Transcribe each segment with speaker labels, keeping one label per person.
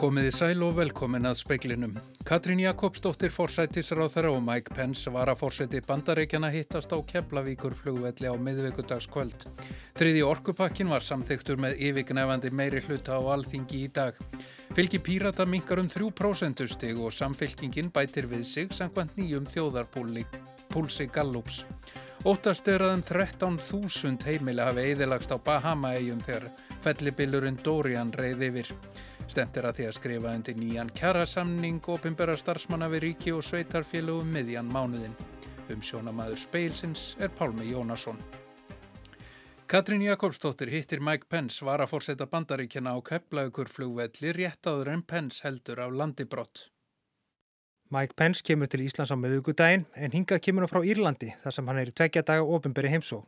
Speaker 1: Komiði sæl og velkomin að speiklinum. Katrín Jakobsdóttir forsætisráþara og Mike Pence var að forsæti bandareikjana hittast á Keflavíkur flugvelli á miðvíkudagskvöld. Þriði orkupakkin var samþyktur með yfirgnefandi meiri hluta á alþingi í dag. Fylgi Pírata minkar um 3% stig og samfylkingin bætir við sig samkvæmt nýjum þjóðarpúlsi Gallups. Óttast er að um 13.000 heimili hafi eðilagst á Bahama-eigjum þegar fellibillurinn Dorian reyði yfir. Stemt er að því að skrifa undir nýjan kjærasamning ofinbæra starfsmanna við ríki og sveitarfélögum miðjan mánuðin. Um sjónamaður speilsins er Pálmi Jónasson. Katrín Jakobsdóttir hittir Mike Pence var að fórseta bandaríkjana á Keflaugur flugvelli rétt áður en Pence heldur af landibrott.
Speaker 2: Mike Pence kemur til Íslands á meðugudaginn en hingað kemur hann frá Írlandi þar sem hann er í tveggja daga ofinbæri heimsó.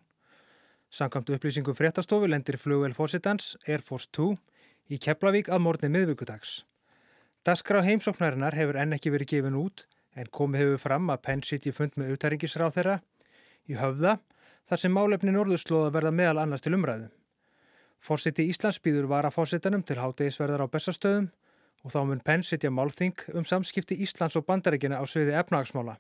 Speaker 2: Samkvæmt upplýsingum fréttastofu lendir flugvel fórsetans Air Force 2 í Keflavík að morgunni miðvíkudags. Dasgrá heimsóknarinnar hefur enn ekki verið gefin út en komið hefur fram að Penn City fund með utaringisráð þeirra í höfða þar sem málefni norðurslóða verða meðal annars til umræðu. Fórseti Íslands býður var að fórsetanum til hátegisverðar á bestastöðum og þá mun Penn sitja málþing um samskipti Íslands og bandarækina á sviði efnahagsmála.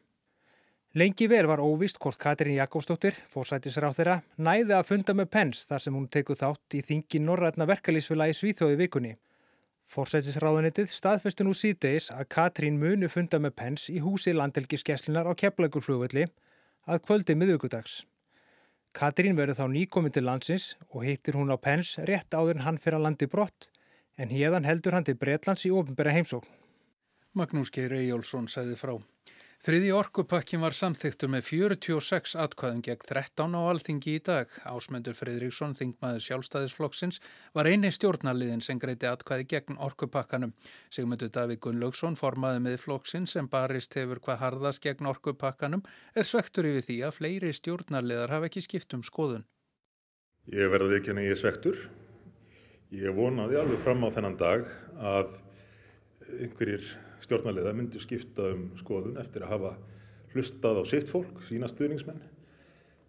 Speaker 2: Lengi verð var óvist hvort Katrín Jakobsdóttir, fórsætisráð þeirra, næði að funda með Pence þar sem hún tekuð þátt í þingi Norrætna verkalýsfila í Svíþjóði vikunni. Fórsætisráðunitið staðfestu nú síðdeis að Katrín munu funda með Pence í húsi landelgiskeslinar á Keflagurflugvelli að kvöldi miðugudags. Katrín verður þá nýkominn til landsins og hittir hún á Pence rétt áður en hann fyrir að landi brott en hérðan heldur hann til Breitlands í ofinbæra heimsókn.
Speaker 1: Magnús Geir Eyjólfsson sæði frá. Þriði orkupakkin var samþyktur með 46 atkvæðum gegn 13 á alþingi í dag. Ásmundur Fridriksson, þingmaður sjálfstæðisflokksins, var eini stjórnaliðin sem greiti atkvæði gegn orkupakkanum. Sigmundur Davík Gunnlaugsson, formaði með flokksinn sem barist hefur hvað harðast gegn orkupakkanum, er svektur yfir því að fleiri stjórnaliðar hafa ekki skipt um skoðun.
Speaker 3: Ég verði ekki en ég er svektur. Ég vonaði alveg fram á þennan dag að einhverjir stjórnarliða myndu skipta um skoðun eftir að hafa hlustað á sitt fólk, sína stuðningsmenn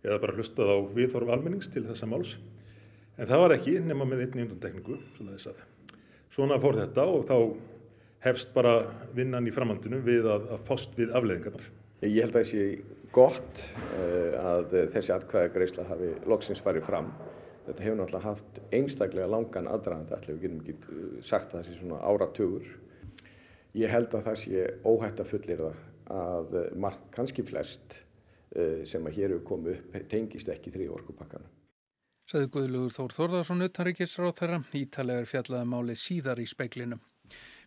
Speaker 3: eða bara hlustað á viðhorf almennings til þessa máls. En það var ekki nema með einni undantekningu, svona svona fór þetta og þá hefst bara vinnan í framhaldinu við að, að fást við afleðingarnar.
Speaker 4: Ég held að það sé gott uh, að þessi atkvæðagreysla hafi loksins farið fram. Þetta hefur náttúrulega haft einstaklega langan aðdraðanda, allir við getum ekki sagt að það sé svona áratugur Ég held að það sé óhætt að fullir það að margt, kannski flest eh, sem að hér hefur komið upp tengist ekki þrý orkupakkana.
Speaker 1: Saði Guðlugur Þór Þórðarsson utanrikiðsráð þeirra, ítalegar fjallaði máli síðar í speiklinum.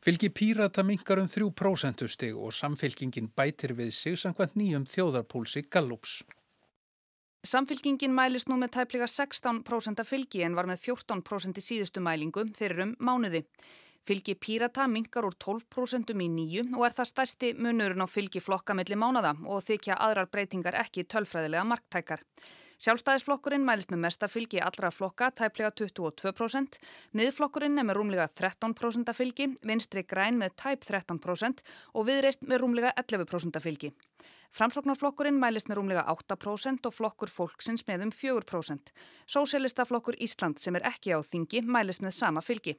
Speaker 1: Fylgi Pírata mingar um 3% stig og samfylkingin bætir við sig samkvæmt nýjum þjóðarpúlsi Gallups.
Speaker 5: Samfylkingin mælist nú með tæplega 16% af fylgi en var með 14% í síðustu mælingu fyrir um mánuði. Fylgi Pírata mingar úr 12% í nýju og er það stærsti munurinn á fylgi flokka milli mánada og þykja aðrar breytingar ekki tölfræðilega marktækar. Sjálfstæðisflokkurinn mælist með mesta fylgi allra flokka, tæplega 22%, miðflokkurinn er með rúmlega 13% fylgi, vinstri græn með tæp 13% og viðreist með rúmlega 11% fylgi. Framsóknarflokkurinn mælist með rúmlega 8% og flokkur fólksins með um 4%. Sósélistaflokkur Ísland sem er ekki á þingi mælist með sama fylgi.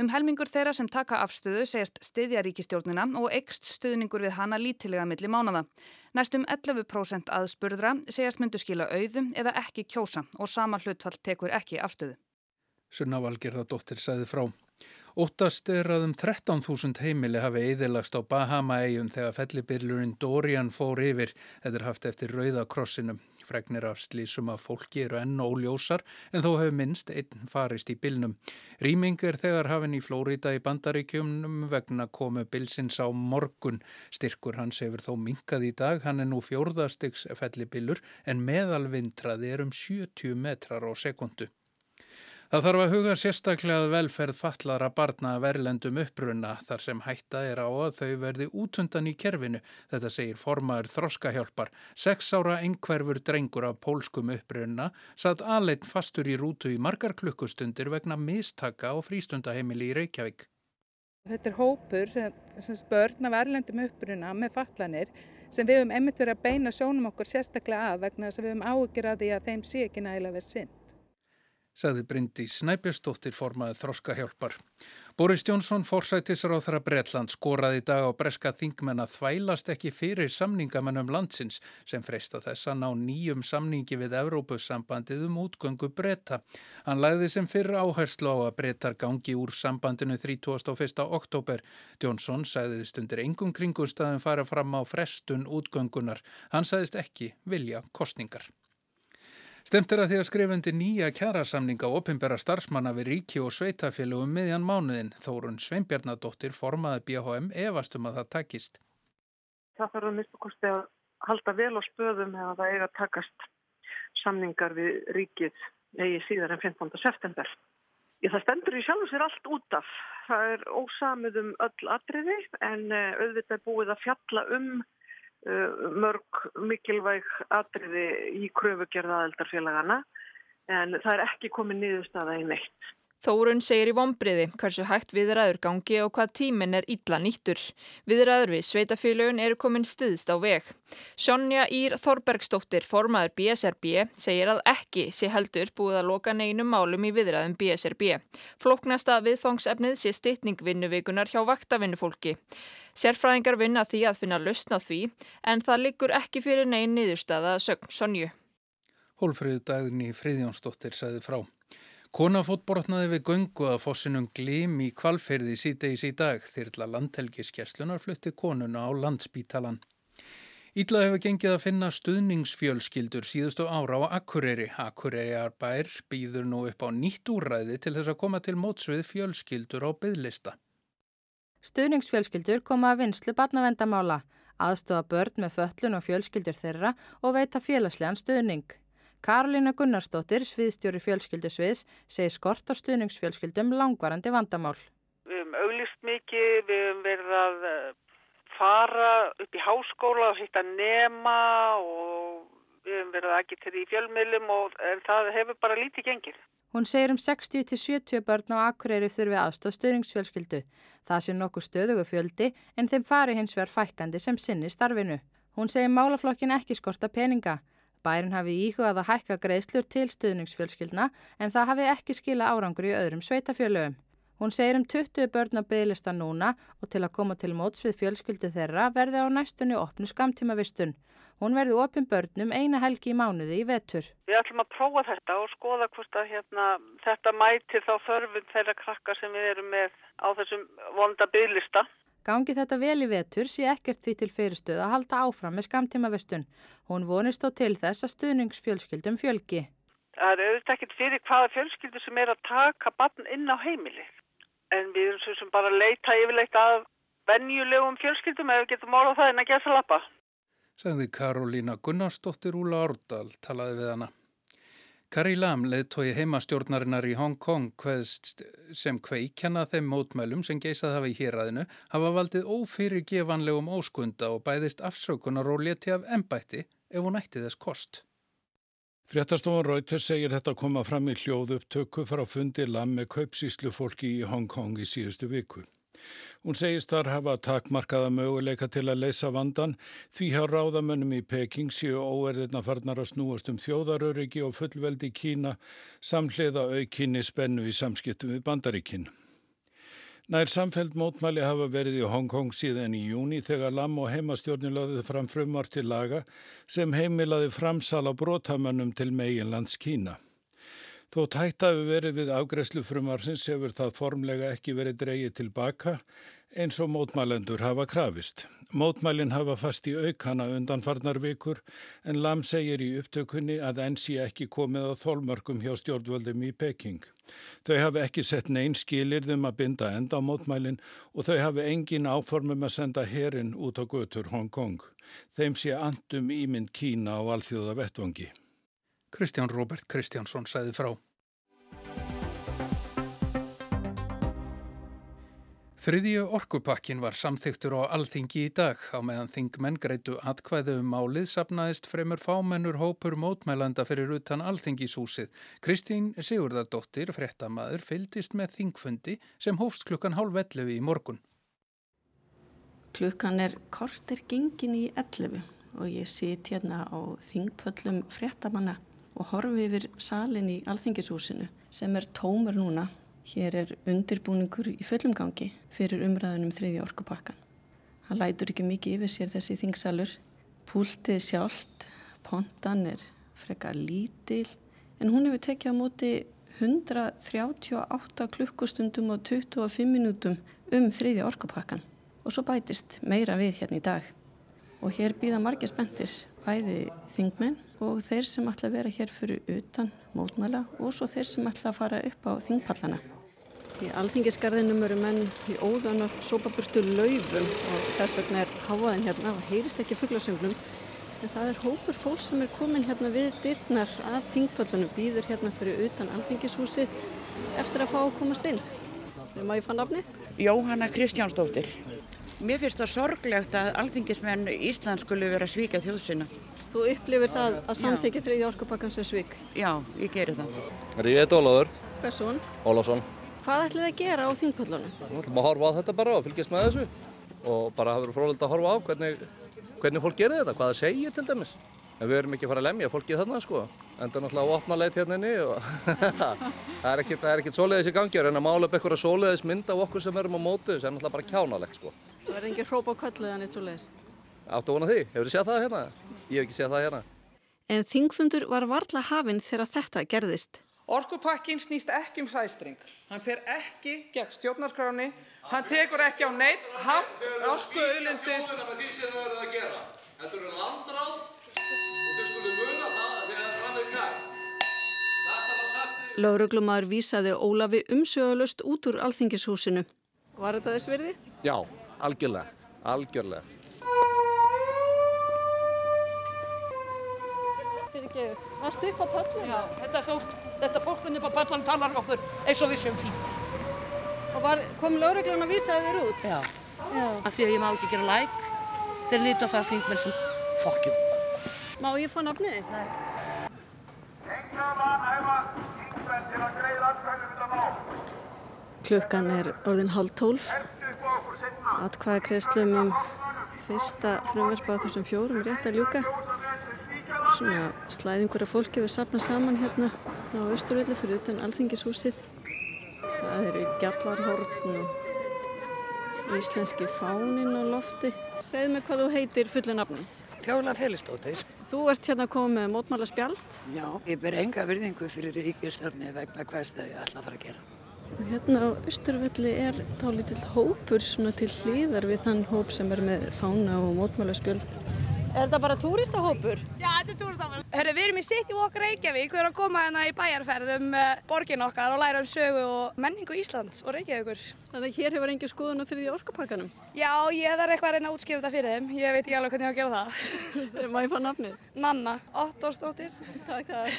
Speaker 5: Um helmingur þeirra sem taka afstöðu segist stiðja ríkistjórnina og ekst stuðningur við hana lítilega millir mánada. Næstum 11% aðspurðra segast myndu skila auðum eða ekki kjósa og sama hlutfall tekur ekki afstöðu.
Speaker 1: Sunna Valgerðardóttir sæði frá. Óttast er að um 13.000 heimili hafi eðilagst á Bahama-eigjum þegar fellibillurinn Dorian fór yfir, þetta er haft eftir Rauðakrossinum. Fregnir af slísum að fólki eru enn óljósar en þó hefur minnst einn farist í bylnum. Rýming er þegar hafinn í Flórida í bandaríkjumnum vegna komu bylsins á morgun. Styrkur hans hefur þó minkað í dag, hann er nú fjórðastyks fellibillur en meðalvindraði er um 70 metrar á sekundu. Það þarf að huga sérstaklega að velferð fallara barna verlendum upprunna þar sem hætta er á að þau verði útundan í kerfinu. Þetta segir formaður þroskahjálpar. Seks ára einhverfur drengur af pólskum upprunna satt aðleitt fastur í rútu í margar klukkustundir vegna mistaka á frístundaheimili í Reykjavík.
Speaker 6: Þetta er hópur sem spörn af verlendum upprunna með fallanir sem við höfum einmitt verið að beina sjónum okkur sérstaklega að vegna þess að við höfum ágjur að því að þeim sé ekki nægilega við sinn.
Speaker 1: Sagði Bryndi Snæbjörnsdóttir formaði þroska hjálpar. Boris Jónsson, þara Bretland, skoraði í dag á breska þingmenn að þvælast ekki fyrir samningamennum landsins sem freista þess að ná nýjum samningi við Evrópussambandið um útgöngu bretta. Hann lagði sem fyrir áherslu á að brettar gangi úr sambandinu 31. oktober. Jónsson sagði stundir engum kringumstæðum fara fram á frestun útgöngunar. Hann sagðist ekki vilja kostningar. Stemt er að því að skrifundi nýja kjærasamninga og opimbera starfsmanna við ríki og sveitafélögum miðjan mánuðin. Þórun Sveinbjarnadóttir formaði BHM efastum að það takist.
Speaker 7: Það þarf að mista kosti að halda vel á spöðum eða það eiga að takast samningar við ríkið eigi síðar en 15. september. Ég, það stendur í sjálf og sér allt út af. Það er ósamið um öll atriði en eh, auðvitað búið að fjalla um mörg mikilvæg atriði í kröfugerða aðeldarfélagana en það er ekki komið niðurstaða í neitt.
Speaker 8: Þórun segir í vonbriði hversu hægt viðræður gangi og hvað tíminn er illa nýttur. Viðræður við sveitafélögun eru komin stiðst á veg. Sonja Ír Þorbergsdóttir, formaður BSRB, segir að ekki sé heldur búið að loka neinum málum í viðræðum BSRB. Flóknasta viðfangsefnið sé stittningvinnuvikunar hjá vaktavinnufólki. Sérfræðingar vinna því að finna lausna því en það liggur ekki fyrir nein niðurstaða sögn Sonju.
Speaker 1: Hólfrið dagni Friðjónsdóttir sagði frá. Kona fótborotnaði við göngu að fossinum glim í kvalferði síðdeis í dag þyrla landhelgiskeslunar flutti konuna á landspítalan. Ídla hefur gengið að finna stuðningsfjölskyldur síðustu ára á Akureyri. Akureyriarbær býður nú upp á nýtt úræði til þess að koma til mótsvið fjölskyldur á byðlista.
Speaker 9: Stuðningsfjölskyldur koma að vinslu barnavendamála, aðstofa börn með föllun og fjölskyldur þeirra og veita félagslegan stuðning. Karolina Gunnarsdóttir, sviðstjóri fjölskyldusviðs, segir skort á stuðningsfjölskyldum langvarandi vandamál.
Speaker 10: Við hefum auglist mikið, við hefum verið að eh, fara upp í háskóla og hitta nema og við hefum verið að ekki til því fjölmiðlum og það hefur bara lítið gengið.
Speaker 9: Hún segir um 60-70 börn á Akureyri þurfi aðstóð stuðningsfjölskyldu. Það sé nokkuð stöðugu fjöldi en þeim fari hins vegar fækkandi sem sinni starfinu. Hún segir málaflokkin ekki skorta peninga. Bærin hafi íhugað að hækka greiðslur til stuðningsfjölskyldna en það hafi ekki skila árangur í öðrum sveitafjölögum. Hún segir um 20 börn á bygglista núna og til að koma til móts við fjölskyldu þeirra verði á næstunni opnu skamtímavistun. Hún verði opin börnum eina helgi í mánuði í vetur.
Speaker 10: Við ætlum að prófa þetta og skoða hvort að hérna, þetta mæti þá þörfum þeirra krakka sem við erum með á þessum vonda bygglista.
Speaker 9: Gangi þetta vel í vetur sé ekkert því til fyrirstöð að halda áfram með skamtímavistun. Hún vonist þó til þess að stuðningsfjölskyldum fjölgi.
Speaker 10: Það er auðvitað ekkert fyrir hvaða fjölskyldur sem er að taka barn inn á heimili. En við erum svo sem bara leita yfirleitt að venjulegum fjölskyldum eða við getum orðað það en að gesa lappa.
Speaker 1: Sagði Karolína Gunnarsdóttir Úla Árdal, talaði við hana. Kari Lam leðtói heimastjórnarinnar í Hong Kong sem kveikjana þeim mótmælum sem geysað hafa í hýraðinu hafa valdið ófyrirgevanlegum óskunda og bæðist afsökunar og leti af ennbætti ef hún ætti þess kost.
Speaker 11: Fréttastofan Rauter segir þetta koma fram í hljóðu upptöku frá fundi Lam með kaupsíslu fólki í Hong Kong í síðustu viku. Hún segist þar hafa takmarkaða möguleika til að leysa vandan því hjá ráðamönnum í Peking séu óerðirna farnar að snúast um þjóðaröryggi og fullveldi Kína samhliða aukinni spennu í samskiptum við bandaríkinn. Nær samfeld mótmæli hafa verið í Hongkong síðan í júni þegar Lam og heimastjórnir laðið fram frumvar til laga sem heimilaði framsala brotamönnum til meginlands Kína. Þó tætt að við verið við afgreslu frumarsins hefur það formlega ekki verið dreyið tilbaka eins og mótmælendur hafa krafist. Mótmælinn hafa fast í aukana undan farnar vikur en Lam segir í upptökunni að enn sé ekki komið á þólmörkum hjá stjórnvöldum í Peking. Þau hafi ekki sett neyn skilirðum að binda enda á mótmælinn og þau hafi engin áformum að senda herin út á götur Hong Kong. Þeim sé andum ímynd Kína á alþjóða vettvangi.
Speaker 1: Kristján Robert Kristjánsson sæði frá. Þriðju orkupakkin var samþyktur á alþingi í dag. Á meðan þingmenn greitu atkvæðu um málið sapnaðist fremur fámennur hópur mótmælanda fyrir utan alþingishúsið. Kristín Sigurðardóttir, frettamæður, fyldist með þingfundi sem hófst klukkan hálf 11 í morgun.
Speaker 12: Klukkan er kortir gengin í 11 og ég sit hérna á þingpöllum frettamanna og horfi yfir salin í Alþingishúsinu sem er tómur núna. Hér er undirbúningur í fullum gangi fyrir umræðunum þriði orkupakkan. Hann lætur ekki mikið yfir sér þessi þingsalur. Púltið sjálft, pontan er frekar lítil en hún hefur tekið á móti 138 klukkustundum og 25 minútum um þriði orkupakkan og svo bætist meira við hérna í dag. Og hér býða margir spendir, bæði þingmenn og þeir sem ætla að vera hér fyrir utan mótmæla og svo þeir sem ætla að fara upp á þingpallana. Í alþingisgarðinum eru menn í óðan og sópaburtu laufum og þess vegna er háaðin hérna og heyrist ekki fugglasönglum. En það er hópur fólk sem er komin hérna við dittnar að þingpallunum býður hérna fyrir utan alþingishúsi eftir að fá að komast inn. Þegar maður ég fann nafni?
Speaker 13: Jóhanna Kristjánsdóttir. Mér finnst það sorglegt að alþingismenn Ísland skulle vera svíkað þjóðsina.
Speaker 12: Þú upplifir það að samþykja þriði orkupakkan sem svík?
Speaker 13: Já, ég gerir það.
Speaker 14: Ég heit Óláður.
Speaker 12: Hversson?
Speaker 14: Ólásson.
Speaker 12: Hvað ætlið þið að gera á þingpallunum?
Speaker 14: Við ætlum að horfa á þetta bara og fylgjast með þessu og bara hafa verið frólægt að horfa á hvernig, hvernig fólk gerir þetta, hvað það segir til dæmis. En við erum ekki að fara að lemja fólkið þarna sko. Enda náttúrulega opna leit hérna inni og það er ekkert, ekkert svoleiðis í gangi en að mála upp eitthvað svoleiðis mynd af okkur sem erum á mótu þessu er náttúrulega bara kjánalegt sko.
Speaker 12: Það verður engin hróp á kölluð en eitt svoleiðis.
Speaker 14: Áttu vona því? Hefur þið séð það hérna? Ég hef ekki séð það hérna.
Speaker 12: En þingfundur var varla hafinn þegar þetta gerðist.
Speaker 15: Orkupakkin snýst ekki um sæstring. Hann fer ekki gegn stjórnarskráni. Hann tekur ekki á neitt haft orku auðlindir.
Speaker 14: Þetta eru landráð og þau skulle muna það að þegar það framið kær.
Speaker 12: Lauruglumæður vísaði Ólafi umsögulust út úr alþingishúsinu. Var þetta þess verði?
Speaker 14: Já, algjörlega, algjörlega.
Speaker 12: Varstu upp á pöllum?
Speaker 16: Já, þetta, fólk, þetta fólkun upp á pallan talar okkur eins og við sem fín.
Speaker 12: Og var, kom lauruglun að vísaði þér út?
Speaker 16: Já,
Speaker 12: Já.
Speaker 16: af því að ég má ekki gera læk. Þeir líti á það þingmenn sem fokkjum.
Speaker 12: Má ég fá nafnið? Nei. Klukkan er orðin hálf tólf. Atkvæða kreslum um fyrsta frumverfa á þessum fjórum rétt að ljúka. Svona slæðingur af fólki við sapna saman hérna á Östurvelli fyrir utan Alþingishúsið. Það eru gjallarhorn og íslenski fánin á lofti. Segð mér hvað þú heitir fullu nafni.
Speaker 17: Fjóla Félistóttir.
Speaker 12: Þú ert hérna að koma með mótmála spjald.
Speaker 17: Já, ég ber enga virðingu fyrir ríkistörni vegna hvers þau ætla að fara að gera.
Speaker 12: Hérna á Östurvelli er tálítill hópur svona til hlýðar við þann hóp sem er með fána og mótmála spjöld. Er þetta bara túristahópur?
Speaker 18: Já, þetta er túristahópur. Herru, við erum í City Walk Reykjavík. Við erum að koma hérna í bæjarferðum uh, borgin okkar og læra um sögu og menningu Íslands og Reykjavíkur.
Speaker 12: Þannig að hér hefur engin skoðun á þriðja orkupakkanum?
Speaker 18: Já, ég þarf eitthvað að reyna að útskýra þetta fyrir þeim. Ég veit ekki alveg hvernig ég á að gera það.
Speaker 12: Má ég fá nafnið?
Speaker 18: Nanna, Ottósdóttir.
Speaker 12: Takk að.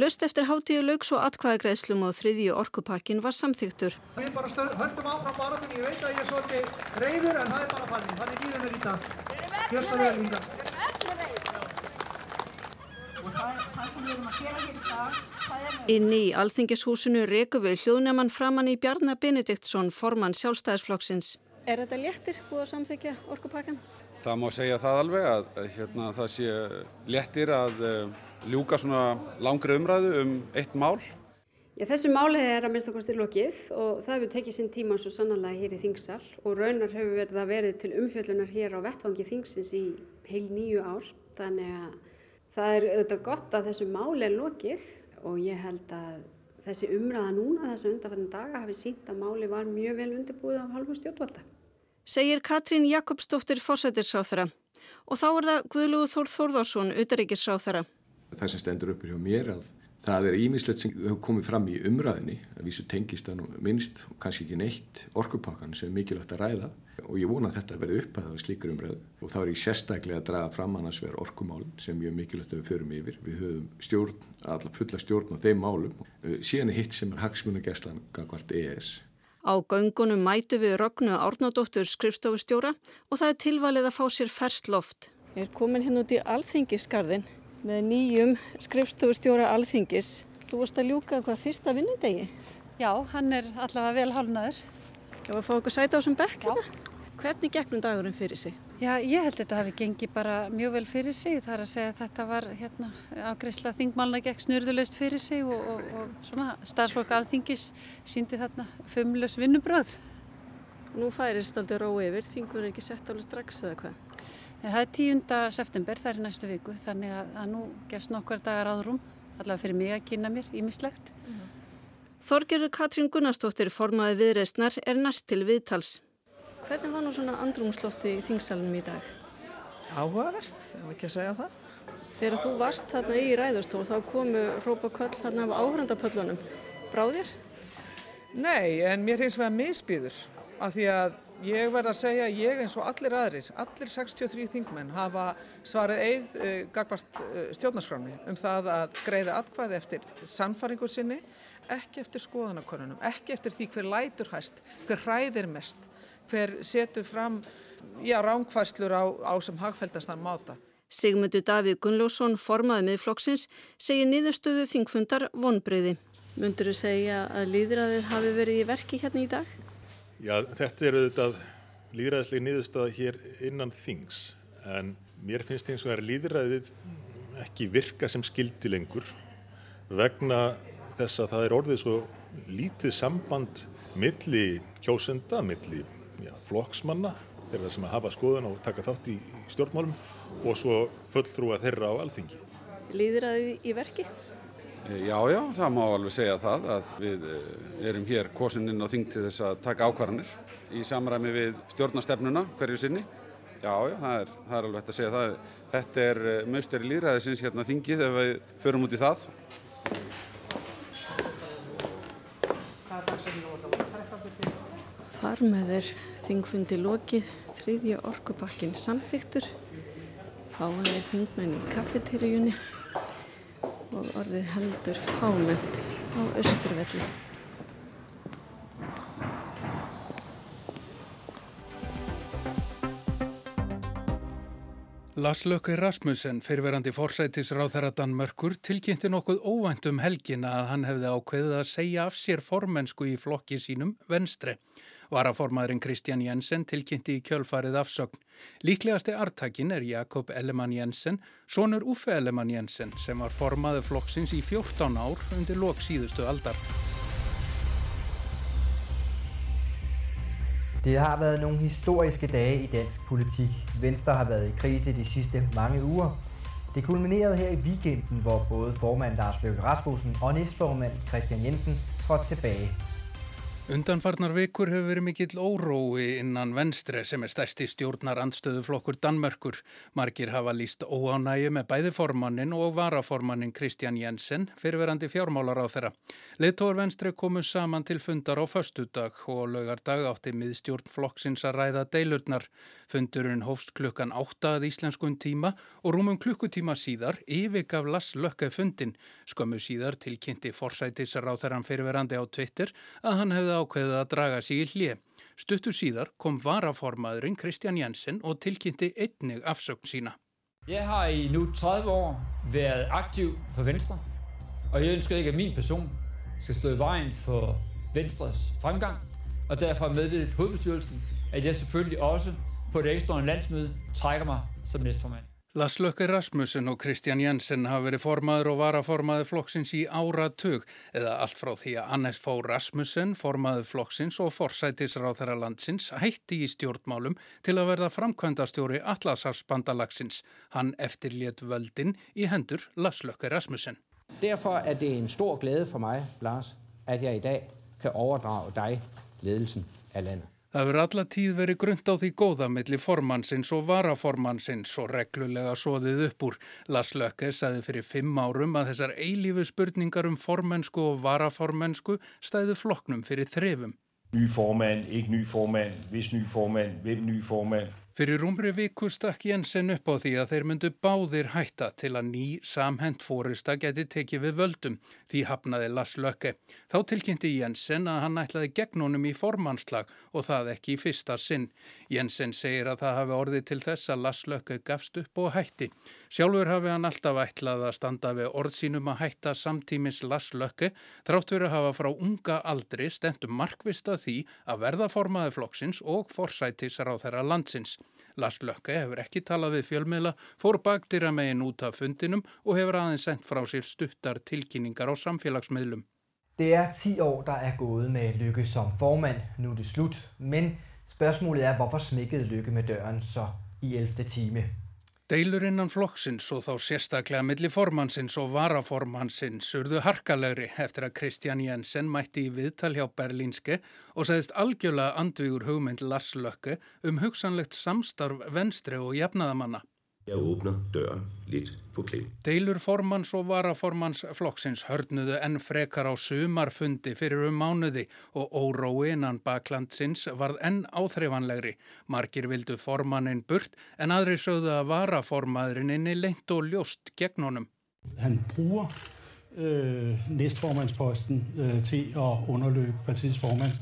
Speaker 12: Lust eftir hátíu laug svo atkvæðagreðslum og þriðju orkupakkin var samþygtur.
Speaker 19: Við bara stöð, höldum áfram baratunni, ég veit að ég er svolítið reyður en það er bara fannig, þannig líður mér í dag. Gjör svo vel
Speaker 20: er...
Speaker 12: Inni í alþingishúsinu reku við hljóðnjaman framann í Bjarnar Benediktsson, formann sjálfstæðisflokksins. Er þetta léttir búið að samþykja orkupakkan?
Speaker 21: Það má segja það alveg að hérna, það sé léttir að uh, ljúka svona langri umræðu um eitt mál.
Speaker 22: Já, þessu máli er að minnstakosti lokið og það hefur tekið sinn tíma svo sannanlega hér í þingsal og raunar hefur verið að verið til umfjöllunar hér á vettvangi þingsins í heil nýju ár. Þannig að það er auðvitað gott að þessu máli er lokið og ég held að þessi umræða núna þessa undanfættin daga hafi sínt að máli var mjög vel undirbúið af halvu stjórnvalda.
Speaker 12: Segir Katrín Jakobsdóttir fórsættisráþara og þá er það Guðlúð Þór Þórðarsson, utaríkisráþara.
Speaker 23: Það sem stendur uppur hjá mér að það er ímislegt sem hefur komið fram í umræðinni að vísu tengist nú minnst og kannski ekki neitt orkupakkan sem er mikilvægt að ræða og ég vona að þetta verði upphæðað á slíkur umræðu og þá er ég sérstaklega að draga fram annars verið orkumálun sem mjög mikilvægt að við förum yfir. Við höfum stjórn, allar fulla stjórn á þeim málum. Síðan er hitt sem er hagsmunageslan gangvart ES.
Speaker 12: Á göngunum mætu við Rognu Árnadóttur skrifstofustjóra og það er tilvalið að fá sér ferskt loft. Ég er komin hérna út í Alþingisgarðin með nýjum skrifstofustjóra Alþingis. Þú varst að ljúka hvað fyrsta vinnundegi?
Speaker 24: Já, hann er allavega vel hálnaður.
Speaker 12: Var að fá okkur sæta á þessum bekk hérna. Hvernig gegnum dagurinn fyrir sig
Speaker 25: Já, ég held að þetta hafi gengið bara mjög vel fyrir sig. Það er að segja að þetta var hérna, afgreysla þingmálna gegn snurðulegst fyrir sig og, og, og svona starfsfólk alþingis síndi þarna fumlös vinnubröð.
Speaker 12: Nú færist aldrei rói yfir, þingur er ekki sett alveg strax eða hvað?
Speaker 25: Það er 10. september, það er næstu viku, þannig að, að nú gefst nokkur dagar áðrum, allavega fyrir mig að kynna mér ímislegt. Mm -hmm.
Speaker 12: Þorgerður Katrín Gunnarsdóttir formaði viðreysnar er næst til viðtals. Hvernig var nú svona andrumslofti í þingsalunum í dag?
Speaker 26: Áhugavert, ef ekki að segja það.
Speaker 12: Þegar þú varst þarna í ræðustól þá komu rópaköll þarna af áhrandapöllunum. Bráðir?
Speaker 26: Nei, en mér hins vegar misbýður af því að ég verð að segja að ég eins og allir aðrir, allir 63 þingmenn hafa svarið eið uh, gagvart uh, stjórnarskráni um það að greiða atkvæði eftir sannfaringu sinni, ekki eftir skoðanakonunum, ekki eftir því hver lætur hæst, hver hræðir mest hver setur fram já, ránkvæslur á, á sem hagfældastan máta.
Speaker 12: Sigmundur Davíð Gunnljósson, formaði með flokksins, segir niðurstöðu þingfundar vonbreyði. Mundur þú segja að líðræðið hafi verið í verki hérna í dag?
Speaker 27: Já, þetta er auðvitað líðræðislega niðurstöða hér innan þings en mér finnst eins og er líðræðið ekki virka sem skildi lengur vegna þess að það er orðið svo lítið samband milli kjósenda, milli já, flokksmanna þeirra sem að hafa skoðun og taka þátt í stjórnmálum og svo fulltrúa þeirra á alþingi.
Speaker 12: Þið í verki?
Speaker 21: Eh, já, já, það má alveg segja það að við eh, erum hér kosininn á þing til þess að taka ákvarðanir í samræmi við stjórnastefnuna hverju sinni. Já, já, það er, það er alveg hægt að segja það. Þetta er eh, mösteri lýðræðisins hérna þingi þegar við förum út í það.
Speaker 12: Þar með er þingfundi lokið, þriðja orkupakkin samþyktur, fáanir þingmenn í kaffeterjunni og orðið heldur fámennt á Östurvelli.
Speaker 1: Lars Lökke Rasmussen, fyrirverandi forsætisráð þeirra Danmörkur, tilkynnti nokkuð óvænt um helgina að hann hefði ákveðið að segja af sér formensku í flokki sínum venstre. Varaformaðurinn Kristján Jensen tilkynnti í kjölfarið afsögn. Líklegasti artakin er Jakob Ellemann Jensen, sonur Uffe Ellemann Jensen sem var formaður flokksins í 14 ár undir lok síðustu aldar.
Speaker 24: Det har været nogle historiske dage i dansk politik. Venstre har været i krise de sidste mange uger. Det kulminerede her i weekenden, hvor både formand Lars Løkke Rasmussen og næstformand Christian Jensen trådte tilbage.
Speaker 1: Undanfarnar vikur hefur verið mikill órói innan venstre sem er stærsti stjórnar andstöðuflokkur Danmörkur. Margir hafa líst óánægi með bæði formannin og varaformannin Kristján Jensen, fyrirverandi fjármálar á þeirra. Leittóar venstre komu saman til fundar á föstudag og lögardag átti miðstjórn flokksins að ræða deilurnar. Fundurinn hófst klukkan 8 að íslenskun tíma og rúmum klukkutíma síðar yfirgaf Lass Lökke fundin. Skömmu síðar tilkynnti forsætisar á þeirran fyrirverandi á Twitter að hann hefði ákveðið að draga sig í hlje. Stuttu síðar kom varaformaðurinn Kristján Jensen og tilkynnti einnig afsökn sína.
Speaker 28: Jeg har i nu 30 år været aktiv på Venstre, og jeg ønsker ikke, at min person skal stå i vejen for Venstres fremgang, og derfor meddelte hovedbestyrelsen, at jeg selvfølgelig også på det ekstraordinære landsmøde trækker mig som næstformand.
Speaker 1: Lars Lökke Rasmussen og Kristján Jensen hafa verið formaður og varaformaður flokksins í áratug eða allt frá því að Annes Fó Rasmussen, formaður flokksins og forsætisráþara landsins hætti í stjórnmálum til að verða framkvæmdastjóri Atlasafsbandalagsins. Hann eftirlétt völdin í hendur Lars Lökke Rasmussen.
Speaker 29: Derfor er det en stor glæde for mig, Lars, at jeg i dag kan overdrage dig ledelsen af landet.
Speaker 1: Það verður alla tíð verið grund á því góða millir formannsins og varaformannsins og reglulega soðið upp úr. Lars Lökke saði fyrir fimm árum að þessar eilífu spurningar um formennsku og varaformennsku stæðu floknum fyrir þrefum.
Speaker 30: Ny formann, ekki ny formann, viss ny formann, hvem ny formann.
Speaker 1: Fyrir rúmri viku stakk Jensen upp á því að þeir myndu báðir hætta til að ný samhent fórista geti tekið við völdum, því hafnaði Lars Lökke. Þá tilkynnti Jensen að hann ætlaði gegn honum í formannslag og það ekki í fyrsta sinn. Jensen segir að það hafi orðið til þess að Lars Lökke gafst upp og hætti. Sjálfur hafi hann alltaf ætlað að standa við orðsínum að hætta samtímis Lars Lökke, þrátt verið að hafa frá unga aldri stentum markvista því að verða formaði flokksins og forsætis ráð þeirra landsins. Lars Lökke hefur ekki talað við fjölmiðla, fór bakdýra megin út af fundinum og hefur aðeins sendt frá sér stuttar tilkynningar á samfélagsmiðlum.
Speaker 24: Det er 10 år, der er gået med Lykke som formand. Nu er det slut. Men spørgsmålet er, hvorfor smækkede Lykke med døren så i 11. time?
Speaker 1: Deilur innan flokksins og þá sérstaklega milli formannsins og varaformannsins urðu harkalegri eftir að Kristján Jensen mætti í viðtal hjá Berlínske og segðist algjörlega andvígur hugmynd Lars Lökke um hugsanlegt samstarf venstri og jafnaðamanna.
Speaker 31: Jeg åbner døren lidt på klem.
Speaker 1: Deilur formans og varaformans flokksins hörnuðu enn frekar á sumarfundi fyrir um mánuði og órói innan baklandsins varð enn áþreifanlegri. Margir vildu formannin burt en aðri sögðu að varaformaðurinn inni leint og ljóst gegn honum.
Speaker 32: Han bruger øh, næstformandsposten øh, til at underløbe partiets formand.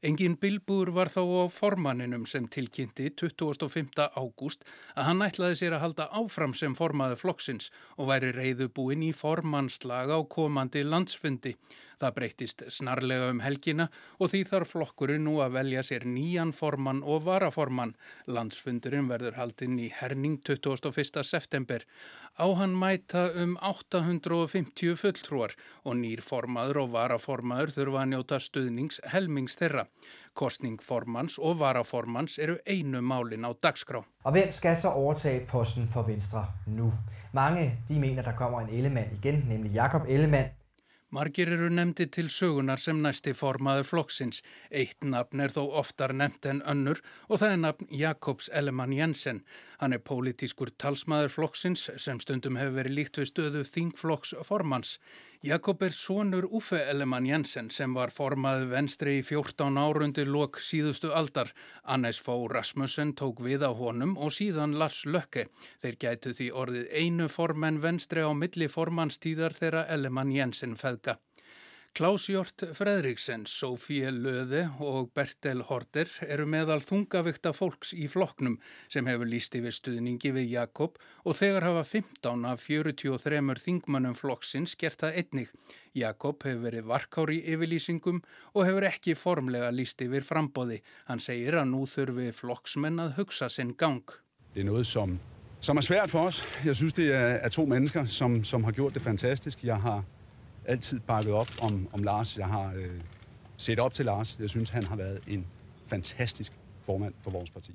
Speaker 1: Engin bilbúr var þá á formanninum sem tilkynnti 25. ágúst að hann ætlaði sér að halda áfram sem formaði flokksins og væri reyðubúin í formannslag á komandi landsfundi. Það breytist snarlega um helgina og því þarf flokkurinn nú að velja sér nýjan formann og varaformann. Landsfundurinn verður haldinn í herning 21. september. Á hann mæta um 850 fulltrúar og nýr formaður og varaformaður þurfa að njóta stuðnings helmings þeirra. Kostning formans og varaformans eru einu málin á dagskrá.
Speaker 24: Og hvem skal så overtage posten for Venstre nu? Mange de mener, der kommer en Ellemann igen, nemlig Jakob Ellemann.
Speaker 1: Margir eru nefndi til sögunar sem næsti formaður flokksins. Eitt nafn er þó oftar nefnt en önnur og það er nafn Jakobs Ellemann Jensen. Hann er pólitískur talsmaður flokksins sem stundum hefur verið líkt við stöðu þingflokks formans. Jakob er sonur Uffe Ellemann Jensen sem var formaði venstri í 14 árundir lok síðustu aldar. Annes Fó Rasmussen tók við á honum og síðan Lars Lökke. Þeir gætu því orðið einu formenn venstri á milli formannstíðar þeirra Ellemann Jensen feðga. Klaus Jort Fredriksen, Sofie Löði og Bertel Horter eru meðal þungavikta fólks í flokknum sem hefur líst yfir stuðningi við Jakob og þegar hafa 15 af 43 þingmannum flokksins gert það einnig. Jakob hefur verið varkári yfirlýsingum og hefur ekki formlega líst yfir frambóði. Hann segir að nú þurfi flokksmenn að hugsa sinn gang.
Speaker 33: Det er noget, som, som er svært for oss. Jeg synes, det er, er to mennesker, som, som har gjort det fantastisk. Jeg har altid bakket op om, om Lars. Jeg har øh, set op til Lars. Jeg synes, han har været en fantastisk formand for vores parti.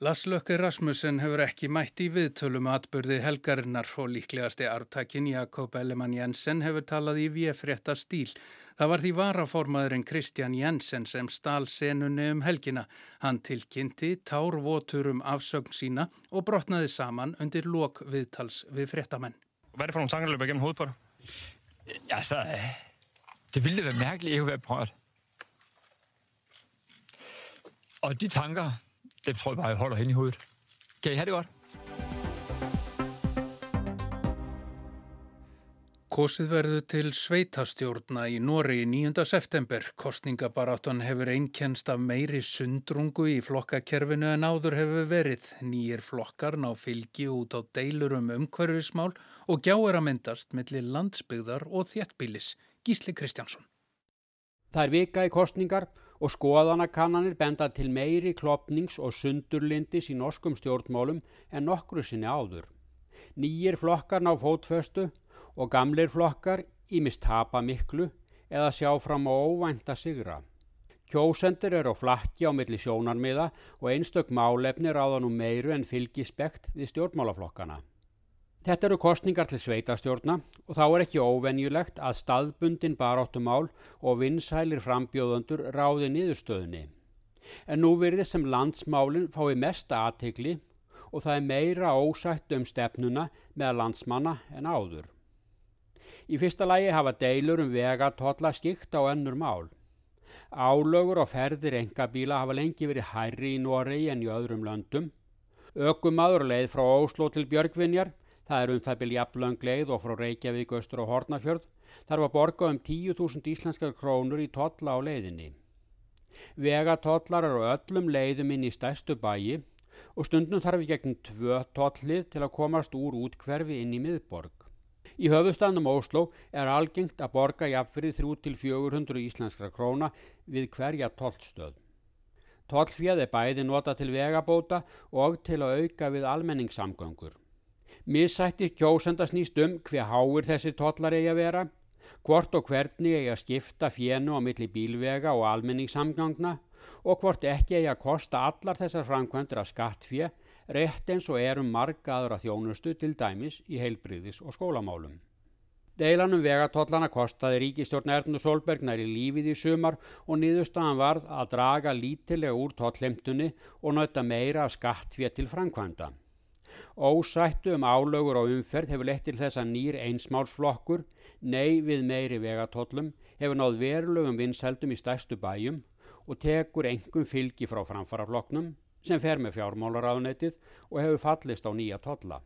Speaker 1: Lars Løkke Rasmussen hefur ekki mætt í viðtölum atbyrði helgarinnar og líklegasti artakin Jakob Ellemann Jensen hefur talað í VF-rétta stíl. Það var því varaformaðurinn Kristján Jensen sem stál senunni um helgina. Hann tilkynnti tárvotur um afsögn sína og brotnaði saman undir lok viðtals við fréttamenn.
Speaker 34: Hvad er det for nogle tanker, der løber gennem dig?
Speaker 28: Altså, det ville være mærkeligt ikke at være berørt. Og de tanker, dem tror jeg bare, jeg holder hen i hovedet. Kan I have det godt?
Speaker 1: Kosið verður til sveitastjórna í Nóri í 9. september. Kostningabaráttan hefur einkennst af meiri sundrungu í flokkakerfinu en áður hefur verið. Nýjir flokkar ná fylgi út á deilur um umhverfismál og gjáir að myndast millir landsbyggðar og þéttbílis. Gísli Kristjánsson.
Speaker 35: Það er vika í kostningar og skoðanakannanir benda til meiri klopnings og sundurlindis í norskum stjórnmálum en nokkru sinni áður. Nýjir flokkar ná fótföstu og gamleir flokkar ímist tapa miklu eða sjá fram á óvænta sigra. Kjósendur eru á flakki á milli sjónarmiða og einstök málefni ráða nú meiru en fylgispekt við stjórnmálaflokkana. Þetta eru kostningar til sveitastjórna og þá er ekki óvenjulegt að staðbundin baráttumál og vinsælir frambjóðundur ráði niðurstöðunni. En nú verður sem landsmálinn fái mesta aðtegli og það er meira ósætt um stefnuna með landsmanna en áður. Í fyrsta lægi hafa deilur um vegatotla skikt á önnur mál. Álögur og ferðir engabíla hafa lengi verið hærri í Noregi en í öðrum löndum. Ökumadur leið frá Óslo til Björgvinjar, það er um það byrja jafnlöng leið og frá Reykjavík, Östur og Hortnafjörð, þarf að borga um 10.000 íslenskar krónur í totla á leiðinni. Vegatotlar eru öllum leiðum inn í stærstu bæi og stundum þarf við gegn tvö totlið til að komast úr útkverfi inn í miðborg. Í höfustafnum Ósló er algengt að borga jafnfrið 3-400 íslenskra króna við hverja tollstöð. Tollfjöð er bæði nota til vegabóta og til að auka við almenningssamgöngur. Missættir kjósenda snýst um hver háir þessi tollar eigi að vera, hvort og hvernig eigi að skipta fjennu á milli bílvega og almenningssamgangna og hvort ekki eigi að kosta allar þessar framkvæmdur af skattfjö rétt eins og erum marga aðra þjónustu til dæmis í heilbriðis og skólamálum. Deilanum vegatollana kostaði ríkistjórn Ernu Solberg næri lífið í sumar og niðurstaðan varð að draga lítilega úr tollemtunni og nötta meira af skattfér til framkvæmda. Ósættu um álögur og umferð hefur lett til þess að nýr einsmálsflokkur, nei við meiri vegatollum, hefur náð verulegum vinsældum í stærstu bæjum og tekur engum fylgi frá framfarafloknum sem fer með fjármálaráðunetið og hefur fallist á nýja tolla.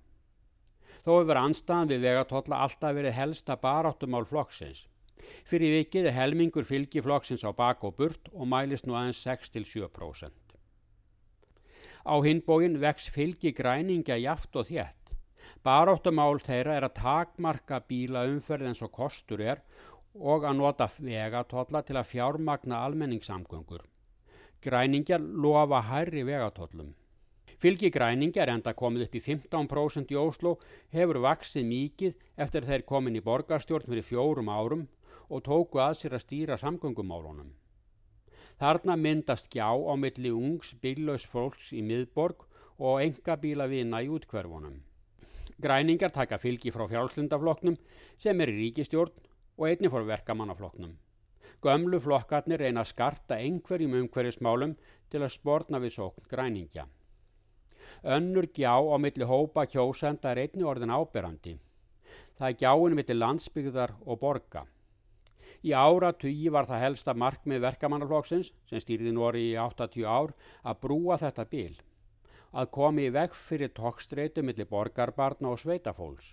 Speaker 35: Þó hefur anstaðan við vegatotla alltaf verið helsta baráttumál flokksins. Fyrir vikið er helmingur fylgi flokksins á bak og burt og mælist nú aðeins 6-7%. Á hinbógin vex fylgi græningja jaft og þétt. Baráttumál þeirra er að takmarka bíla umferð eins og kostur er og að nota vegatotla til að fjármagna almenningssamgöngur. Græningjar lofa hærri vegatotlum. Fylgi græningar enda komið upp í 15% í Óslo hefur vaksið mikið eftir þeir komin í borgarstjórn fyrir fjórum árum og tóku að sér að stýra samgöngumálunum. Þarna myndast gjá á milli ungs bílaus fólks í miðborg og enga bíla vina í útkverfunum. Græningar taka fylgi frá fjálslundafloknum sem er í ríkistjórn og einni fór verkamannafloknum. Gömlu flokkarnir reyna að skarta einhverjum umhverjismálum til að spórna við sókn græningja. Önnur gjá á milli hópa kjósenda er einni orðin áberandi. Það er gjáinu milli landsbyggðar og borga. Í ára tugi var það helsta markmið verkamannarflokksins, sem stýrði Nóri í 80 ár, að brúa þetta bíl. Að komi í veg fyrir tókstreitu milli borgarbarna og sveitafólks.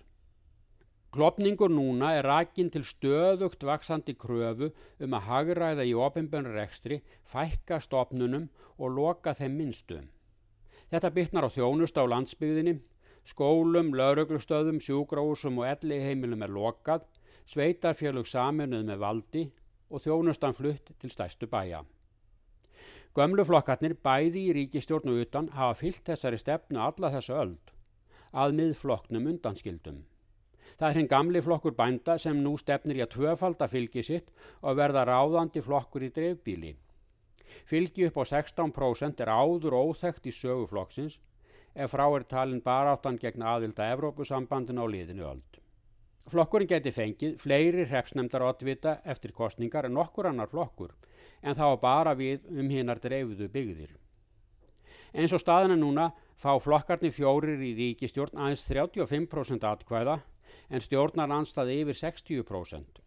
Speaker 35: Klopningur núna er rækinn til stöðugt vaksandi kröfu um að hagræða í ofinbjörnrekstri, fækka stopnunum og loka þeim minnstum. Þetta bytnar á þjónust á landsbyggðinni, skólum, lauruglustöðum, sjúgráðsum og elli heimilum er lokað, sveitarfjölug saminuð með valdi og þjónustan flutt til stæstu bæja. Gömluflokkarnir bæði í ríkistjórnu utan hafa fyllt þessari stefnu alla þessu öld, að miðflokknum undanskildum. Það er hinn gamli flokkur bænda sem nú stefnir í að tvöfalda fylgi sitt og verða ráðandi flokkur í dreifbíli. Fylgi upp á 16% er áður óþægt í söguflokksins ef frá er talin baráttan gegn aðilda Evrópusambandin á liðinu öld. Flokkurinn geti fengið fleiri hrefsnemdar oddvita eftir kostningar en okkur annar flokkur en þá bara við um hinnar dreifuðu byggðir. Eins og staðina núna fá flokkarnir fjórir í ríkistjórn aðeins 35% atkvæða en stjórnar anstaði yfir 60%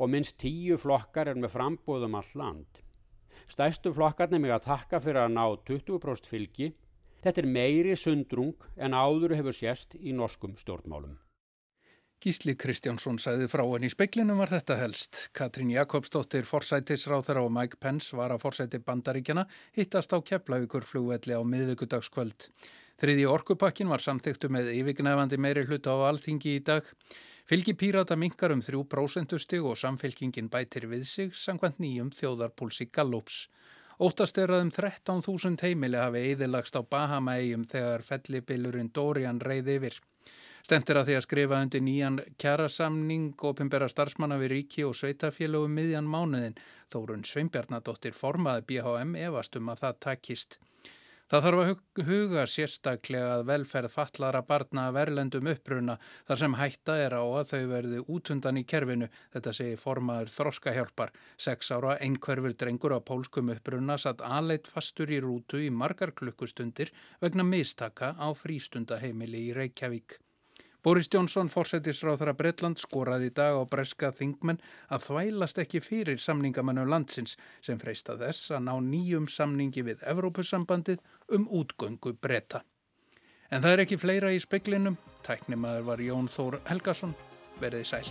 Speaker 35: og minnst 10 flokkar er með frambóðum all land. Stæstu flokkarnir mig að takka fyrir að ná 20% fylgi. Þetta er meiri sundrung en áður hefur sérst í norskum stjórnmálum.
Speaker 1: Gísli Kristjánsson sæði frá en í speiklinum var þetta helst. Katrín Jakobsdóttir forsætisráþara og Mike Pence var að forsæti bandaríkjana hittast á Keflavíkur flugvelli á miðvíkudagskvöld. Þriði orkupakkin var samþyktu með yfirgnæfandi meiri hluta á alþingi í dag. Fylgi pírata minkar um 3% stig og samfylkingin bætir við sig sangvænt nýjum þjóðarpúlsi Gallups. Óttast er að um 13.000 heimili hafi eðilagst á Bahama-eigum þegar fellibilurinn Dorian reyði yfir. Stemt er að því að skrifa undir nýjan kjærasamning og pimbera starfsmanna við ríki og sveitafélögum miðjan mánuðin. Þórun Sveinbjarnadóttir formaði BHM efastum að það takist. Það þarf að huga sérstaklega að velferð fallara barna verlendum uppruna þar sem hætta er á að þau verði útundan í kerfinu, þetta segir formaður þroskahjálpar. Seks ára einhverfur drengur á pólskum uppruna satt aðleitt fastur í rútu í margar klukkustundir vegna mistaka á frístundaheimili í Reykjavík. Boris Jónsson, fórsetisráþara Breitland, skoraði í dag á breska þingmenn að þvælast ekki fyrir samningamannum landsins sem freista þess að ná nýjum samningi við Evrópusambandið um útgöngu breyta. En það er ekki fleira í speklinum. Tæknimaður var Jón Þór Helgason. Verðið sæl.